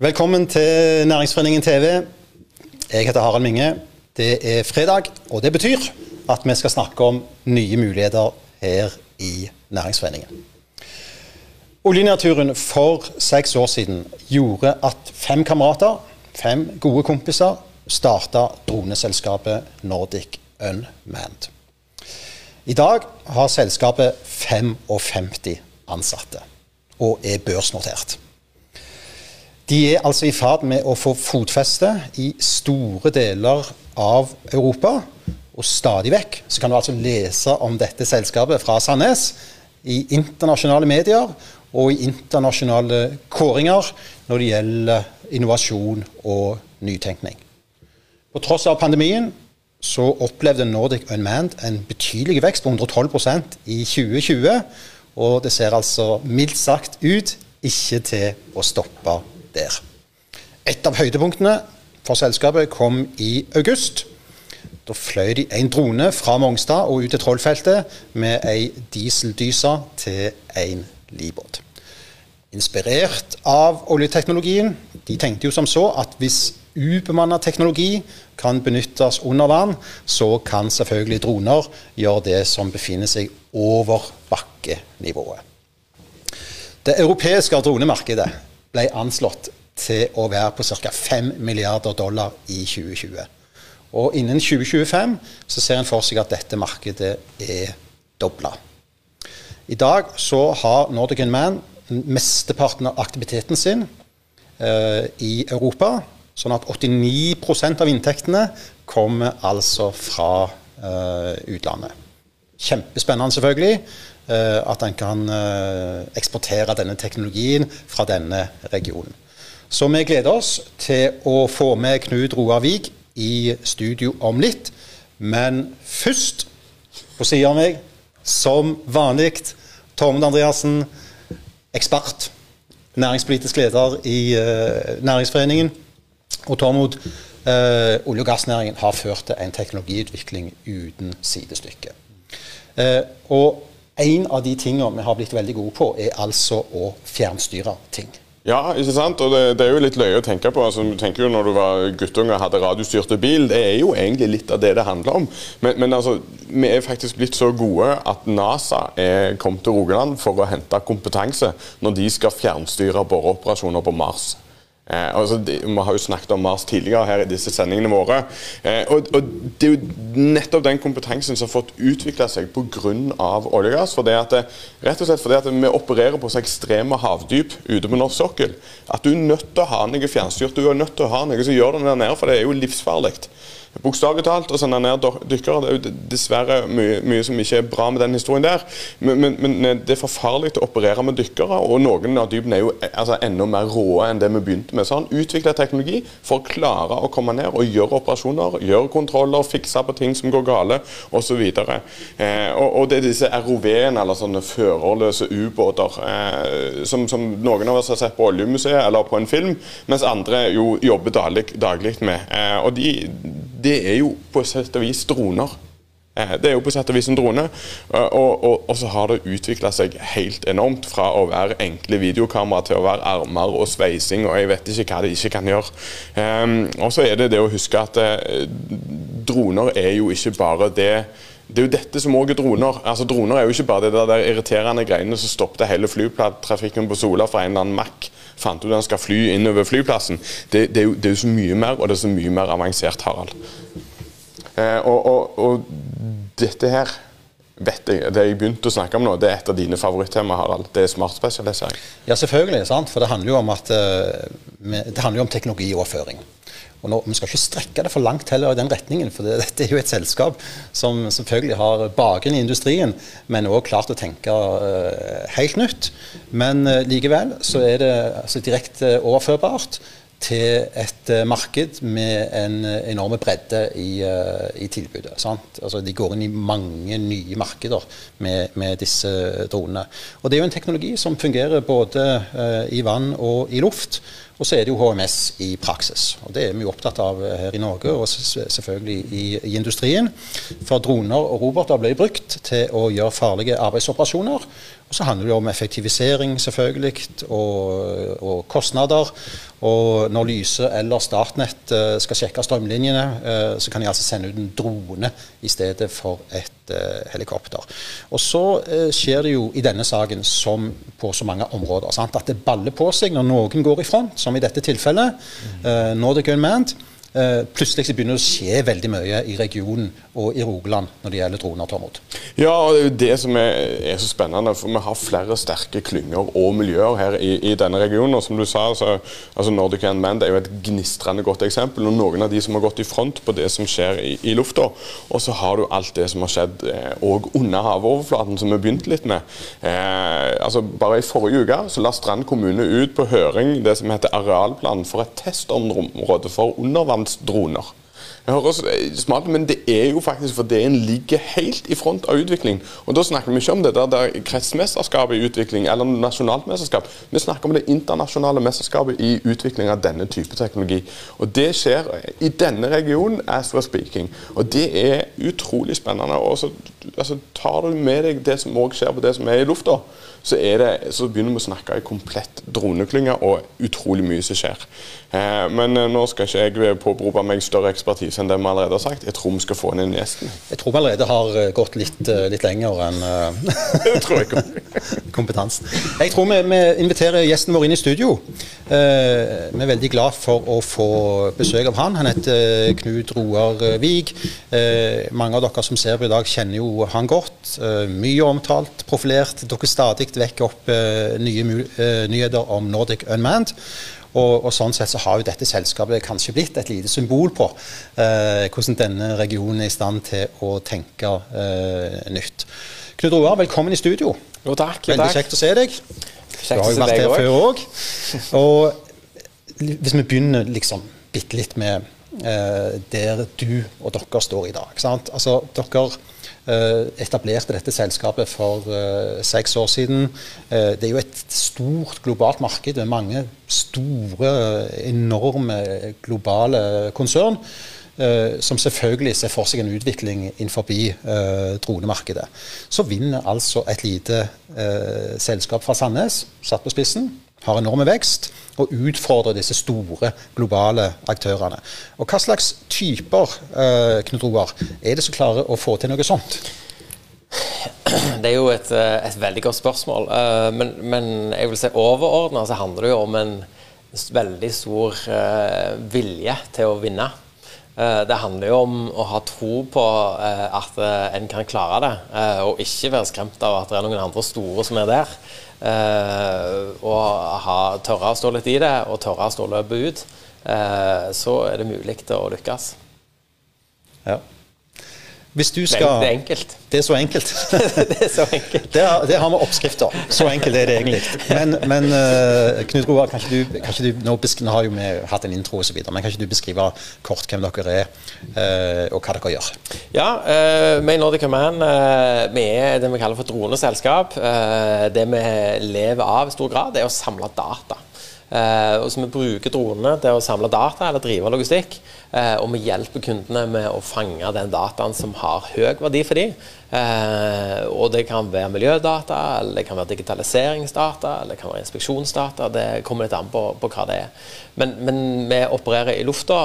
Velkommen til Næringsforeningen TV. Jeg heter Harald Minge. Det er fredag, og det betyr at vi skal snakke om nye muligheter her i Næringsforeningen. Oljenaturen for seks år siden gjorde at fem kamerater, fem gode kompiser, starta droneselskapet Nordic Unmanned. I dag har selskapet 55 ansatte og er børsnotert. De er altså i ferd med å få fotfeste i store deler av Europa. Og stadig vekk så kan du altså lese om dette selskapet fra Sandnes i internasjonale medier og i internasjonale kåringer når det gjelder innovasjon og nytenkning. På tross av pandemien så opplevde Nordic Unmanned en betydelig vekst på 112% i 2020. Og det ser altså mildt sagt ut ikke til å stoppe der. Et av høydepunktene for selskapet kom i august. Da fløy de en drone fra Mongstad og ut til Trollfeltet med ei dieseldyse til en livbåt. Inspirert av oljeteknologien. De tenkte jo som så at hvis ubemanna teknologi kan benyttes under vann, så kan selvfølgelig droner gjøre det som befinner seg over bakkenivået. Det europeiske dronemarkedet ble anslått til å være på ca. 5 milliarder dollar i 2020. Og innen 2025 så ser en for seg at dette markedet er dobla. I dag så har Nordic Man mesteparten av aktiviteten sin eh, i Europa. Sånn at 89% av inntektene kommer altså fra eh, utlandet. Kjempespennende, selvfølgelig, at en kan eh, eksportere denne teknologien fra denne regionen. Så vi gleder oss til å få med Knut Roar Vik i studio om litt. Men først, på siden av meg, som vanlig, Tormod Andreassen, ekspert. Næringspolitisk leder i uh, Næringsforeningen. Og Tormod, eh, olje- og gassnæringen har ført til en teknologiutvikling uten sidestykke. Eh, og en av de tingene vi har blitt veldig gode på, er altså å fjernstyre ting. Ja, ikke sant? og det, det, er jo litt løye å tenke på. Altså, du tenker jo Når du var guttunge og hadde radiostyrte bil, det er jo egentlig litt av det det handler om. Men, men altså, vi er faktisk blitt så gode at NASA er kommet til Rogaland for å hente kompetanse når de skal fjernstyre boreoperasjoner på Mars. Eh, altså, de, vi har jo snakket om Mars tidligere her i disse sendingene våre. Eh, og, og, Det er jo nettopp den kompetansen som har fått utvikle seg pga. olje og gass. For det at det, rett og slett fordi vi opererer på så ekstreme havdyp ute på norsk sokkel at du er nødt til å ha noe fjernstyrt. Du er nødt til å ha noe som gjør det der nede, for det er jo livsfarlig. Bokstavelig talt og sende ned dykkere. Det er jo dessverre mye, mye, som ikke er bra med den historien der. Men, men, men, eh, det er for farlig å operere med dykkere, og noen av dybene er jo eh, altså, enda mer rå enn det vi begynte med. Så han utvikla teknologi for å klare å komme ned og gjøre operasjoner, gjøre kontroller, fikse på ting som går gale, osv. Eh, og, og det er disse ROV-ene, eller sånne førerløse ubåter, eh, som, som, noen av oss har sett på Oljemuseet eller på en film, mens andre jo jobber daglig, daglig med. Eh, og de det er jo på sett og vis droner. Eh, det er jo på sett og vis en drone. Eh, og, og, og så har det utvikla seg helt enormt fra å være enkle videokamera til å være armer og sveising og jeg vet ikke hva det ikke kan gjøre. Um, og så er det det å huske at uh, droner er jo ikke bare det det er jo dette som òg er droner. Altså Droner er jo ikke bare det der irriterende greiene som stoppet hele flytrafikken på Sola fra en eller annen Mac fant ut han skal fly innover flyplassen. Det, det, er jo, det, er jo, så mye mer, og det er så mye mer avansert, Harald. Eh, og, og, og, dette her vet jeg, Det jeg begynte å snakke om nå, det er et av dine favorittema, Harald. Det er smartspesialisering. Ja, selvfølgelig. sant? For det handler jo om, at, uh, det handler jo om teknologioverføring. Og nå, Vi skal ikke strekke det for langt heller i den retningen, for det, dette er jo et selskap som selvfølgelig har bakgrunn i industrien, men òg klart å tenke uh, helt nytt. Men uh, likevel så er det altså, direkte overførbart til et uh, marked med en enorme bredde i, i tilbudet. Altså, de går inn i mange nye markeder med, med, disse dronene. Og Det er jo en teknologi som fungerer både i vann og i luft. Og så er det jo HMS i praksis. Og det er vi jo opptatt av her i Norge, og selvfølgelig i, i industrien. For droner og roboter ble brukt til å gjøre farlige arbeidsoperasjoner. Og så handler det om effektivisering, selvfølgelig, og, og kostnader. Og når Lyse eller Statnett uh, skal sjekke strømlinjene, uh, så kan de altså sende ut en drone i stedet for et uh, helikopter. Og så skjer det jo i denne saken som på så mange områder sant? at det baller på seg når noen går i front, som i dette tilfellet. Nordic Unmanned eh, plutselig begynner det å skje veldig mye i regionen og i Rogaland når det gjelder droner. Tormod. Ja, og det er jo det som er, er, så spennende. For vi har flere sterke klynger og miljøer her i, i denne regionen. og som du sa, så, altså Nordic det er jo et gnistrende godt eksempel. og Noen av de som har gått i front på det som skjer i, i lufta. Og så har du alt det som har skjedd òg eh, under havoverflaten, som vi begynte litt med. Eh, altså Bare i forrige uke så la Strand kommune ut på høring det som heter arealplan for et testområde for undervann droner. Det høres smart men det er jo faktisk fordi en ligger helt i front av utvikling. Og Da snakker vi ikke om det der, der kretsmesterskapet i utvikling eller nasjonalt mesterskap. Vi snakker om det internasjonale mesterskapet i utvikling av denne type teknologi. Og Det skjer i denne regionen as we're speaking. Og Det er utrolig spennende. Og så altså, Tar du med deg det som òg skjer på det som er i lufta, så, det, så, begynner vi å snakke i komplett droneklynge og utrolig mye som skjer. Eh, men eh, nå skal ikke jeg påberope meg større ekspertise enn det vi allerede har sagt. Jeg tror vi skal få inn gjesten. Jeg tror vi allerede har eh, gått litt, litt lenger enn kompetansen. Jeg tror vi, vi, inviterer gjesten vår inn i studio. Eh, vi er veldig glad for å få besøk av han. Han heter Knut Roar Vig. Eh, mange av dere som ser på i dag, kjenner jo han godt. mye omtalt, profilert. Dere stadig vekker opp nye nyheter om Nordic Unmanned. Og, og, sånn sett så har jo dette selskapet kanskje blitt et lite symbol på eh, hvordan denne regionen er i stand til å tenke eh, nytt. Knut Roar, velkommen i studio. Jo, takk. Jo, Veldig takk. kjekt å se deg. Kjekt du har jo vært her før òg. Og hvis vi begynner liksom bitte litt med eh, der du og dere står i dag. Sant? Altså, dere Eh, etablerte dette selskapet for uh, seks år siden. Uh, det er jo et stort globalt marked med mange store, enorme globale konsern. Som selvfølgelig ser for seg en utvikling innenfor dronemarkedet. Så vinner altså et lite selskap fra Sandnes, satt på spissen, har enorme vekst og utfordrer disse store globale aktørene. Og Hva slags typer eh, Knut Roar, er det som klarer å få til noe sånt? Det er jo et, eh, et veldig godt spørsmål. Uh, men, men, jeg vil si overordna så handler det jo om en veldig stor uh, vilje til å vinne. Det handler jo om å ha tro på at en kan klare det, og ikke være skremt av at det er noen andre store som er der. Uh, og ha, tørre å stå litt i det, og tørre å stå løpet ut, uh, så er det mulig å lykkes. Ja. Hvis du skal er enkelt. Det er så enkelt. det er så enkelt. det, har, det har vi oppskrifter. Så enkelt er det egentlig. Men, men uh, Knut Roar, kan ikke du, kan ikke du nå, nå, har jo vi hatt en intro osv., men kan ikke du beskrive kort hvem dere er, uh, og hva dere gjør? Ja, uh, vi i Nordic Command vi er det vi kaller for droneselskap. det vi lever av i stor grad, er å samle data. Uh, og så Vi bruker dronene til å samle data eller drive logistikk. Eh, og vi hjelper kundene med å fange den dataen som har høy verdi for dem. Eh, og Det kan være miljødata, eller det kan være digitaliseringsdata eller det kan være inspeksjonsdata. Det kommer litt an på, på hva det er. Men, men, vi opererer i lufta,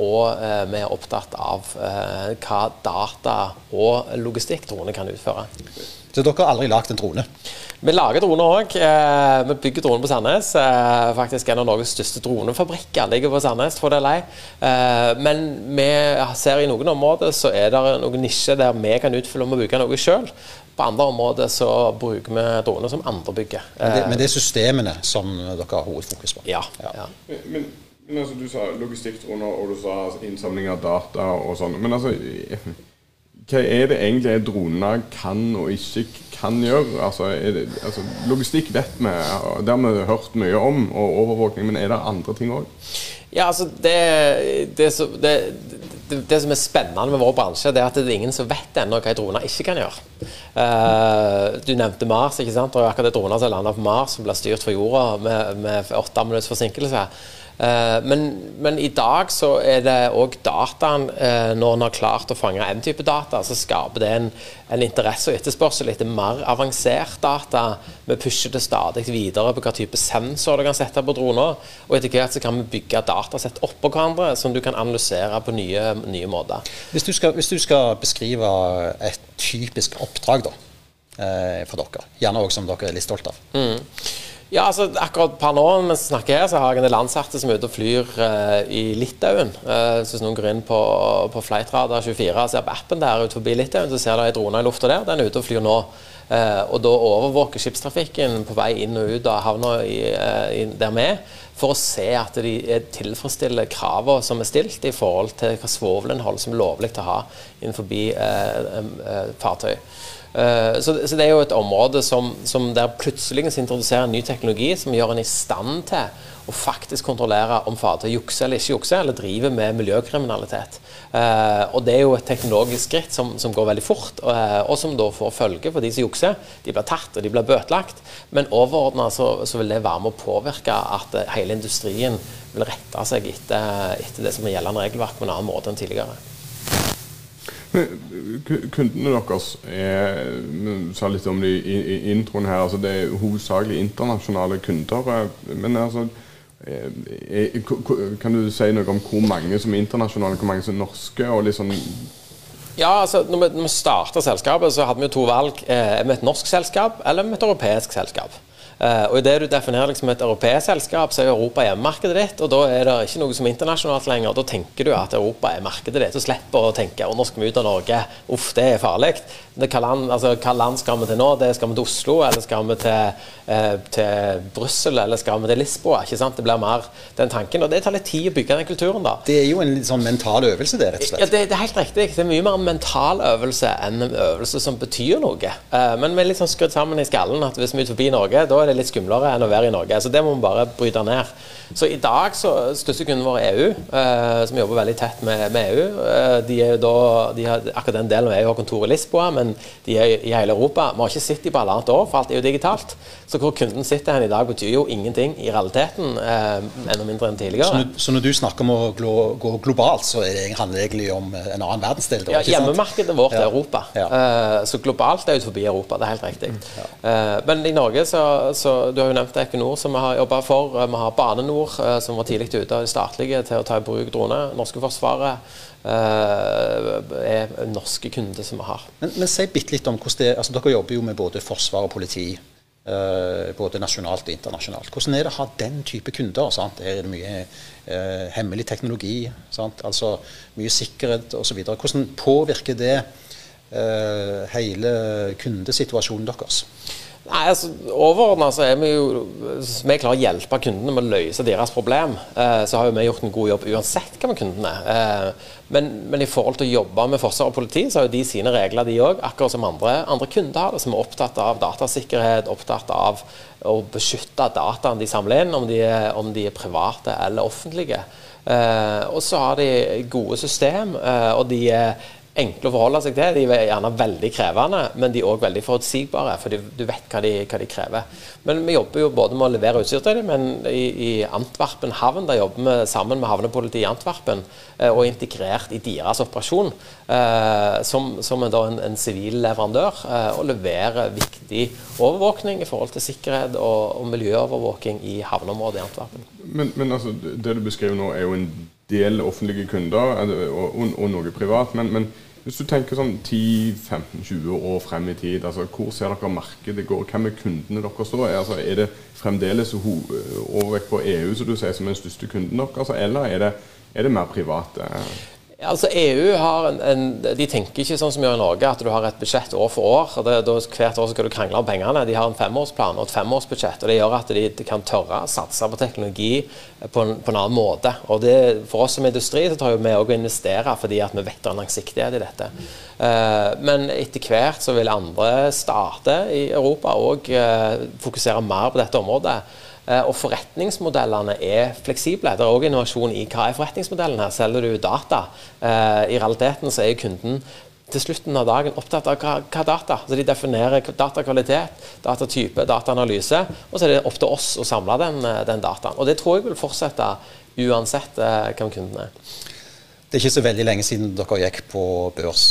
og vi er opptatt av hva data og logistikk dronene kan utføre. Så dere har aldri lagd en drone? Vi lager droner òg. Eh, vi bygger droner på Sandnes. Eh, faktisk En av Norges største dronefabrikker ligger på Sandnes. for det lei. Eh, men vi ser i noen områder så er det noen nisjer der vi kan utfylle om å bruke noe sjøl. På andre områder så bruker vi droner som andre bygger. Men det, men det, er systemene som dere har hovedfokus på? Ja. ja. Men, men, altså, Du sa logistikkdroner, og du sa innsamling av data og sånn. Men altså hva er det egentlig dronene kan og ikke kan gjøre? Altså, det, altså, logistikk vet vi, det har vi hørt mye om, og overvåkning, men er det andre ting òg? Ja, altså det, det, det, det, som er spennende med vår bransje, det er at det er ingen som vet ennå hva droner ikke kan gjøre. Uh, du nevnte Mars. ikke sant? Og akkurat det droner som lander på Mars, som blir styrt fra jorda med, med åtte minutts forsinkelse. Eh, men, men, i dag så er det òg dataen eh, Når en har klart å fange en type data, så skaper det en, en interesse og etterspørsel etter mer avansert data. Vi pusher det stadig videre på hva type sensor du kan sette på droner. Og etter hvert så kan vi bygge datasett oppå hverandre som du kan analysere på nye, nye måter. Hvis du, skal, hvis du, skal, beskrive et typisk oppdrag da, eh, for dere, gjerne også som dere er litt stolt av. Mm. Ja, altså akkurat per nå mens vi snakker her, så har jeg en del ansatte som er ute og flyr uh, i Litauen. Uh, så hvis noen går inn på, på Flightradar24 og ser på appen der ute forbi Litauen, så ser de en drone i lufta der. Den er ute og flyr nå. Uh, og da overvåker skipstrafikken på vei inn og ut av havna der vi er, for å se at de tilfredsstiller kravene som er stilt i forhold til hva svovelinnhold som er lovlig å ha innenfor fartøy. Eh, så, så, det er jo et område som, som der plutselig introduserer ny teknologi som gjør en i stand til å faktisk kontrollere om fartøy jukser eller ikke jukser, eller driver med miljøkriminalitet. Uh, og Det er jo et teknologisk skritt som, som går veldig fort, og, og som da får følge for de som jukser. De blir tatt og de blir bøtelagt, men overordna så, så, vil det være med å påvirke at uh, hele industrien vil rette seg etter, etter det som er gjeldende regelverk på en annen måte enn tidligere. Kundene deres er, sa litt om det i, introen her, altså det er hovedsakelig internasjonale kunder. Eh, men altså, er, eh, kan du si noe om hvor mange som er internasjonale, hvor mange som er norske? og sånn ja, altså, når vi, når vi starta selskapet, så hadde vi jo to valg. Er vi et norsk selskap eller med et europeisk selskap? Uh, og Idet du definerer liksom et europeisk selskap, så er Europa hjemmemarkedet ditt. og Da er det ikke noe som er internasjonalt lenger. Da tenker du at Europa er markedet ditt. og slipper å tenke å nå skal vi ut av Norge, uff, det er farlig. Hva land, altså, hva land skal vi til nå? Det Skal vi til Oslo, eller skal vi til, eh, til Brussel, eller skal vi til Lisboa? ikke sant? Det blir mer den tanken. Og det tar litt tid å bygge den kulturen, da. Det er jo en sånn mental øvelse, det, rett og slett. Ja, det, det, er helt riktig. Det er mye mer en mental øvelse enn en øvelse som betyr noe. Eh, men vi er litt sånn skrudd sammen i skallen at hvis vi er ut forbi Norge, da er det litt skumlere enn å være i Norge. Så det må vi bare bryte ned. Så i dag så største kunden vår er EU, eh, som jobber veldig tett med, med EU. Eh, de er jo da, de har, akkurat den delen av EU har kontor i Lisboa, men de er i hele Europa. Vi har ikke sett dem på halvannet år, for alt er jo digitalt. Så hvor kunden sitter hen i dag, betyr jo ingenting i realiteten, eh, enda mindre enn tidligere. Så når, så når, du snakker om å glo, gå globalt, så er det, handler det egentlig om en annen verdensdel? Ja, hjemmemarkedet vårt er Europa. Ja. Uh, så globalt er jo forbi Europa, det er helt riktig. Mm, ja. uh, men i Norge så, så Du har jo nevnt Equinor, som vi har jobba for. Vi har Bane Nor, som var tidlig ute av de statlige til å ta i bruk droner. Norske Forsvaret. er norske kunder som vi har. Men, men si bitte litt om hvordan det altså Dere jobber jo med både forsvar og politi. Uh, både nasjonalt og internasjonalt. Hvordan er det å ha den type kunder? Sant? Her er det mye uh, hemmelig teknologi, sant? altså mye sikkerhet osv. Hvordan påvirker det uh, hele kundesituasjonen deres? Nei, altså Overordna så er vi jo vi klarer å hjelpe kundene med å løse deres problem, eh, så har jo vi gjort en god jobb uansett hva med kundene. Eh, men, men, i forhold til å jobbe med forsvar og politi, så har jo de sine regler, de òg. Akkurat som andre, andre kunder har det, som er opptatt av datasikkerhet, opptatt av å beskytte dataene de samler inn, om de er, om de er private eller offentlige. Eh, og så har de gode system, og de er enkle å forholde seg til. De er gjerne veldig krevende, men de er òg veldig forutsigbare, for du vet hva de, hva de, krever. Men vi jobber jo både med å levere utstyr til dem, men i, i, Antwerpen havn der jobber vi sammen med havnepolitiet i Antwerpen eh, og integrert i deres operasjon, eh, som, som en sivil leverandør, eh, og leverer viktig overvåkning i forhold til sikkerhet og, og miljøovervåking i havneområdet i Antwerpen. Men, men altså, det du beskriver nå, er jo en del offentlige kunder og, og, og noe privat. men, men hvis du tenker sånn 10-15-20 år frem i tid, altså hvor ser dere markedet går? Hvem er kundene deres da? Altså, er det fremdeles overvekt på EU som du sier som den største kunden deres, eller er det, er det mer private? Altså EU en, en, de tenker ikke sånn som vi gjør i Norge, at du har et budsjett år for år. og det, da, Hvert år skal du krangle om pengene. De har en femårsplan og et femårsbudsjett. og Det gjør at de, de kan tørre å satse på teknologi på en, på en, annen måte. og det, For oss som industri så tar vi òg å investere fordi at vi vet det er langsiktighet i dette. Uh, men etter hvert så vil andre stater i Europa òg uh, fokusere mer på dette området. Eh, og forretningsmodellene er fleksible. Det er òg innovasjon i hva er forretningsmodellen her. Selger du data? I realiteten så er kunden til slutten av dagen opptatt av hva, hva data. Så De definerer datakvalitet, datatype, dataanalyse. Og så er det opp til oss å samle den, den dataen. Og Det tror jeg vil fortsette uansett eh, hvem kunden er. Det er ikke så veldig lenge siden dere gikk på børs.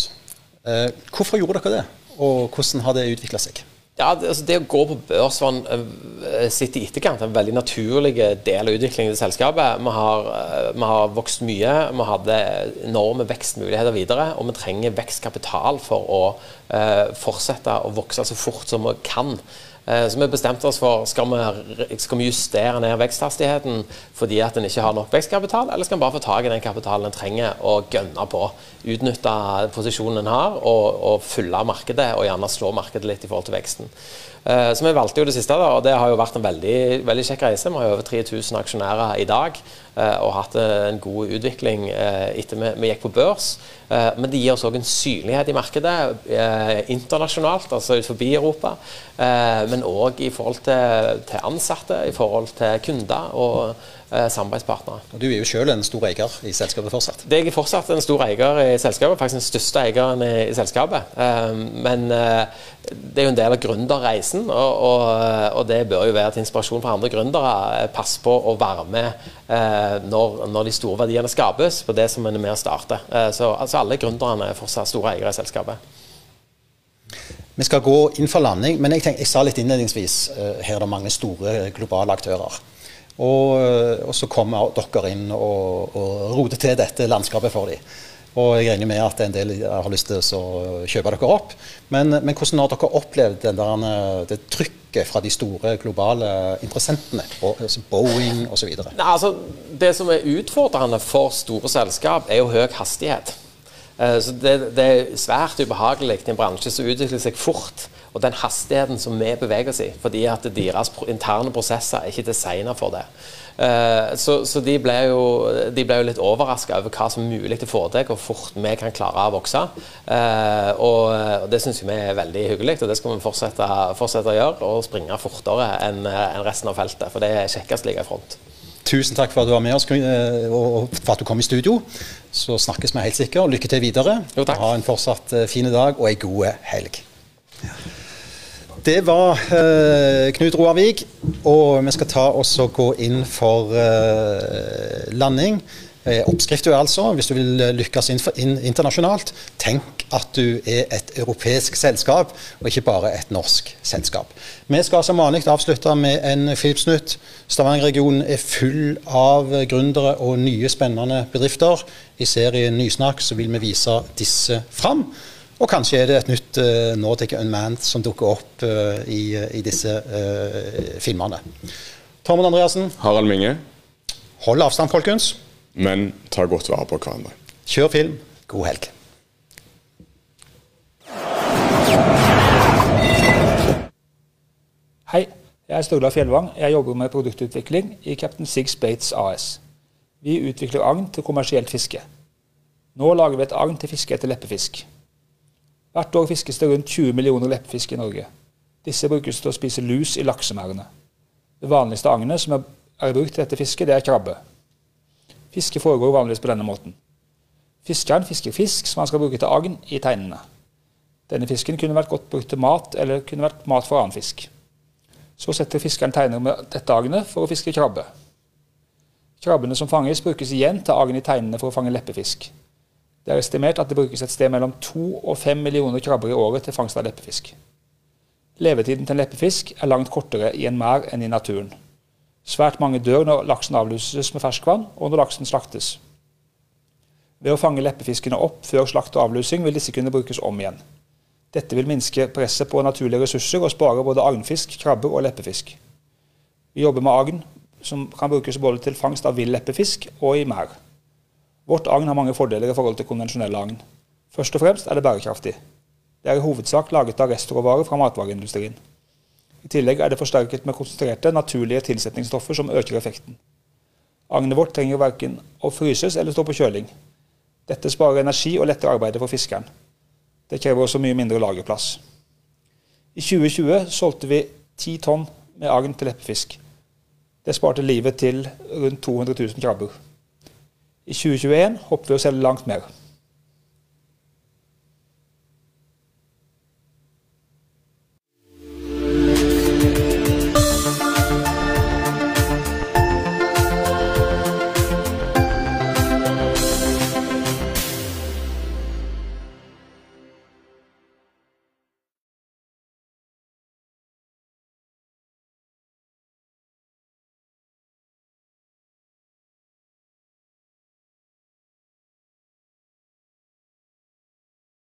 Eh, hvorfor gjorde dere det, og hvordan har det utvikla seg? Ja, det, altså det, å gå på børs var en, uh, sitt i etterkant en veldig naturlig del av utviklingen i selskapet. Vi har, vi har, vokst mye, vi hadde enorme vekstmuligheter videre. Og vi trenger vekstkapital for å eh, fortsette å vokse så fort som vi kan. Eh, så vi bestemte oss for skal vi, skal vi justere ned veksthastigheten fordi at en ikke har nok vekstkapital, eller skal en bare få tak i den kapitalen en trenger og gønne på. Utnytte posisjonen en har og, og fylle markedet, og gjerne slå markedet litt i forhold til veksten. Eh, så vi valgte jo det siste, da, og det har jo vært en veldig, veldig kjekk reise. Vi har jo over 3000 aksjonærer i dag og hatt en god utvikling etter vi, vi gikk på børs. Eh, men det gir oss òg en synlighet i markedet eh, internasjonalt, altså utenfor Europa. Eh, men òg i forhold til, til, ansatte, i forhold til kunder og samarbeidspartnere. Og Du er jo selv en stor eier i selskapet fortsatt? Det er fortsatt en stor eier i selskapet, faktisk den største eieren i, i selskapet. Men det er jo en del av gründerreisen, og, og, og, det bør jo være til inspirasjon for andre gründere. Pass på å være med når, når, de store verdiene skapes, på det som en er med å starte. Så altså, alle gründerne er fortsatt store eiere i selskapet. Vi skal gå inn for landing, men jeg, tenker, jeg sa litt innledningsvis uh, her er det mange store globale aktører. Og, og så kommer dere inn og, og roter til dette landskapet for dem. Og jeg regner med at en del har lyst til å kjøpe dere opp. Men, men hvordan har dere opplevd der, eh, det trykket fra de store globale interessentene? Altså Boeing osv.? Altså, det som er utfordrende for store selskap, er jo høy hastighet. Eh, så det, det, er svært ubehagelig i en bransje som utvikler seg fort. Og den hastigheten som vi beveger oss i. Fordi at deres interne prosesser er ikke designet for det. Eh, så, så de, ble jo, de, ble jo, litt overraska over hva som er mulig å få til, hvor fort vi kan klare å vokse. Eh, og, det syns vi er veldig hyggelig, og det skal vi fortsette, fortsette å gjøre. Og springe fortere enn resten av feltet, for det er kjekkest å ligge i front. Tusen takk for at du var med oss og for at du kom i studio. Så snakkes vi helt sikkert. Lykke til videre. Jo, ha en fortsatt eh, fin dag og ei god helg. Det var uh, Knut Roar Vik, og vi skal ta oss og gå inn for uh, landing. Eh, Oppskrifta er altså, hvis du vil eh, inn, internasjonalt, tenk at du er et europeisk selskap, og ikke bare et norsk selskap. Vi skal som vanlig avslutte med en Philips-nytt. Stavanger-regionen er full av gründere og nye, spennende bedrifter. I serien Nysnakk så vil vi vise disse fram. Og kanskje er det et nytt uh, Nordic Unmanned som dukker opp uh, i, i, disse uh, filmene. Tormod Andreassen. Harald Minge. Hold avstand, folkens men ta godt vare på hverandre. Kjør film. God helg. Hei, jeg er Sturla Fjellvang. Jeg jobber med produktutvikling i Captain Six Bates AS. Vi utvikler agn til kommersielt fiske. Nå lager vi et agn til fiske etter leppefisk. Hvert år fiskes det rundt 20 millioner leppefisk i Norge. Disse brukes til å spise lus i laksemerdene. Det vanligste agnet som er brukt til dette fisket, det er krabbe. Fiske foregår vanligvis på denne måten. Fiskeren fisker fisk som han skal bruke til agn i teinene. Denne fisken kunne vært godt brukt til mat, eller kunne vært mat for annen fisk. Så setter fiskeren teiner med dette agnet for å fiske krabbe. Krabbene som fanges, brukes igjen til agn i teinene for å fange leppefisk. Det er estimert at det brukes et sted mellom to og fem millioner krabber i året til fangst av leppefisk. Levetiden til en leppefisk er langt kortere i en merd enn i naturen. Svært mange dør når laksen avluses med ferskvann, og når laksen slaktes. Ved å fange leppefiskene opp før slakt og avlusing vil disse kunne brukes om igjen. Dette vil minske presset på naturlige ressurser og spare både agnfisk, krabber og leppefisk. Vi jobber med agn, som kan brukes både til fangst av vill leppefisk og i merd. Vårt agn har mange fordeler i forhold til konvensjonelle agn. Først og fremst er det bærekraftig. Det er i hovedsak laget av restråvarer fra matvareindustrien. I tillegg er det forsterket med konsentrerte, naturlige tilsetningsstoffer som øker effekten. Agnet vårt trenger verken å fryses eller stå på kjøling. Dette sparer energi og letter arbeidet for fiskeren. Det krever også mye mindre lagerplass. I 2020 solgte vi 10 tonn med agn til leppefisk. Det sparte livet til rundt 200 000 krabber. I 2021 håper vi å selge langt mer.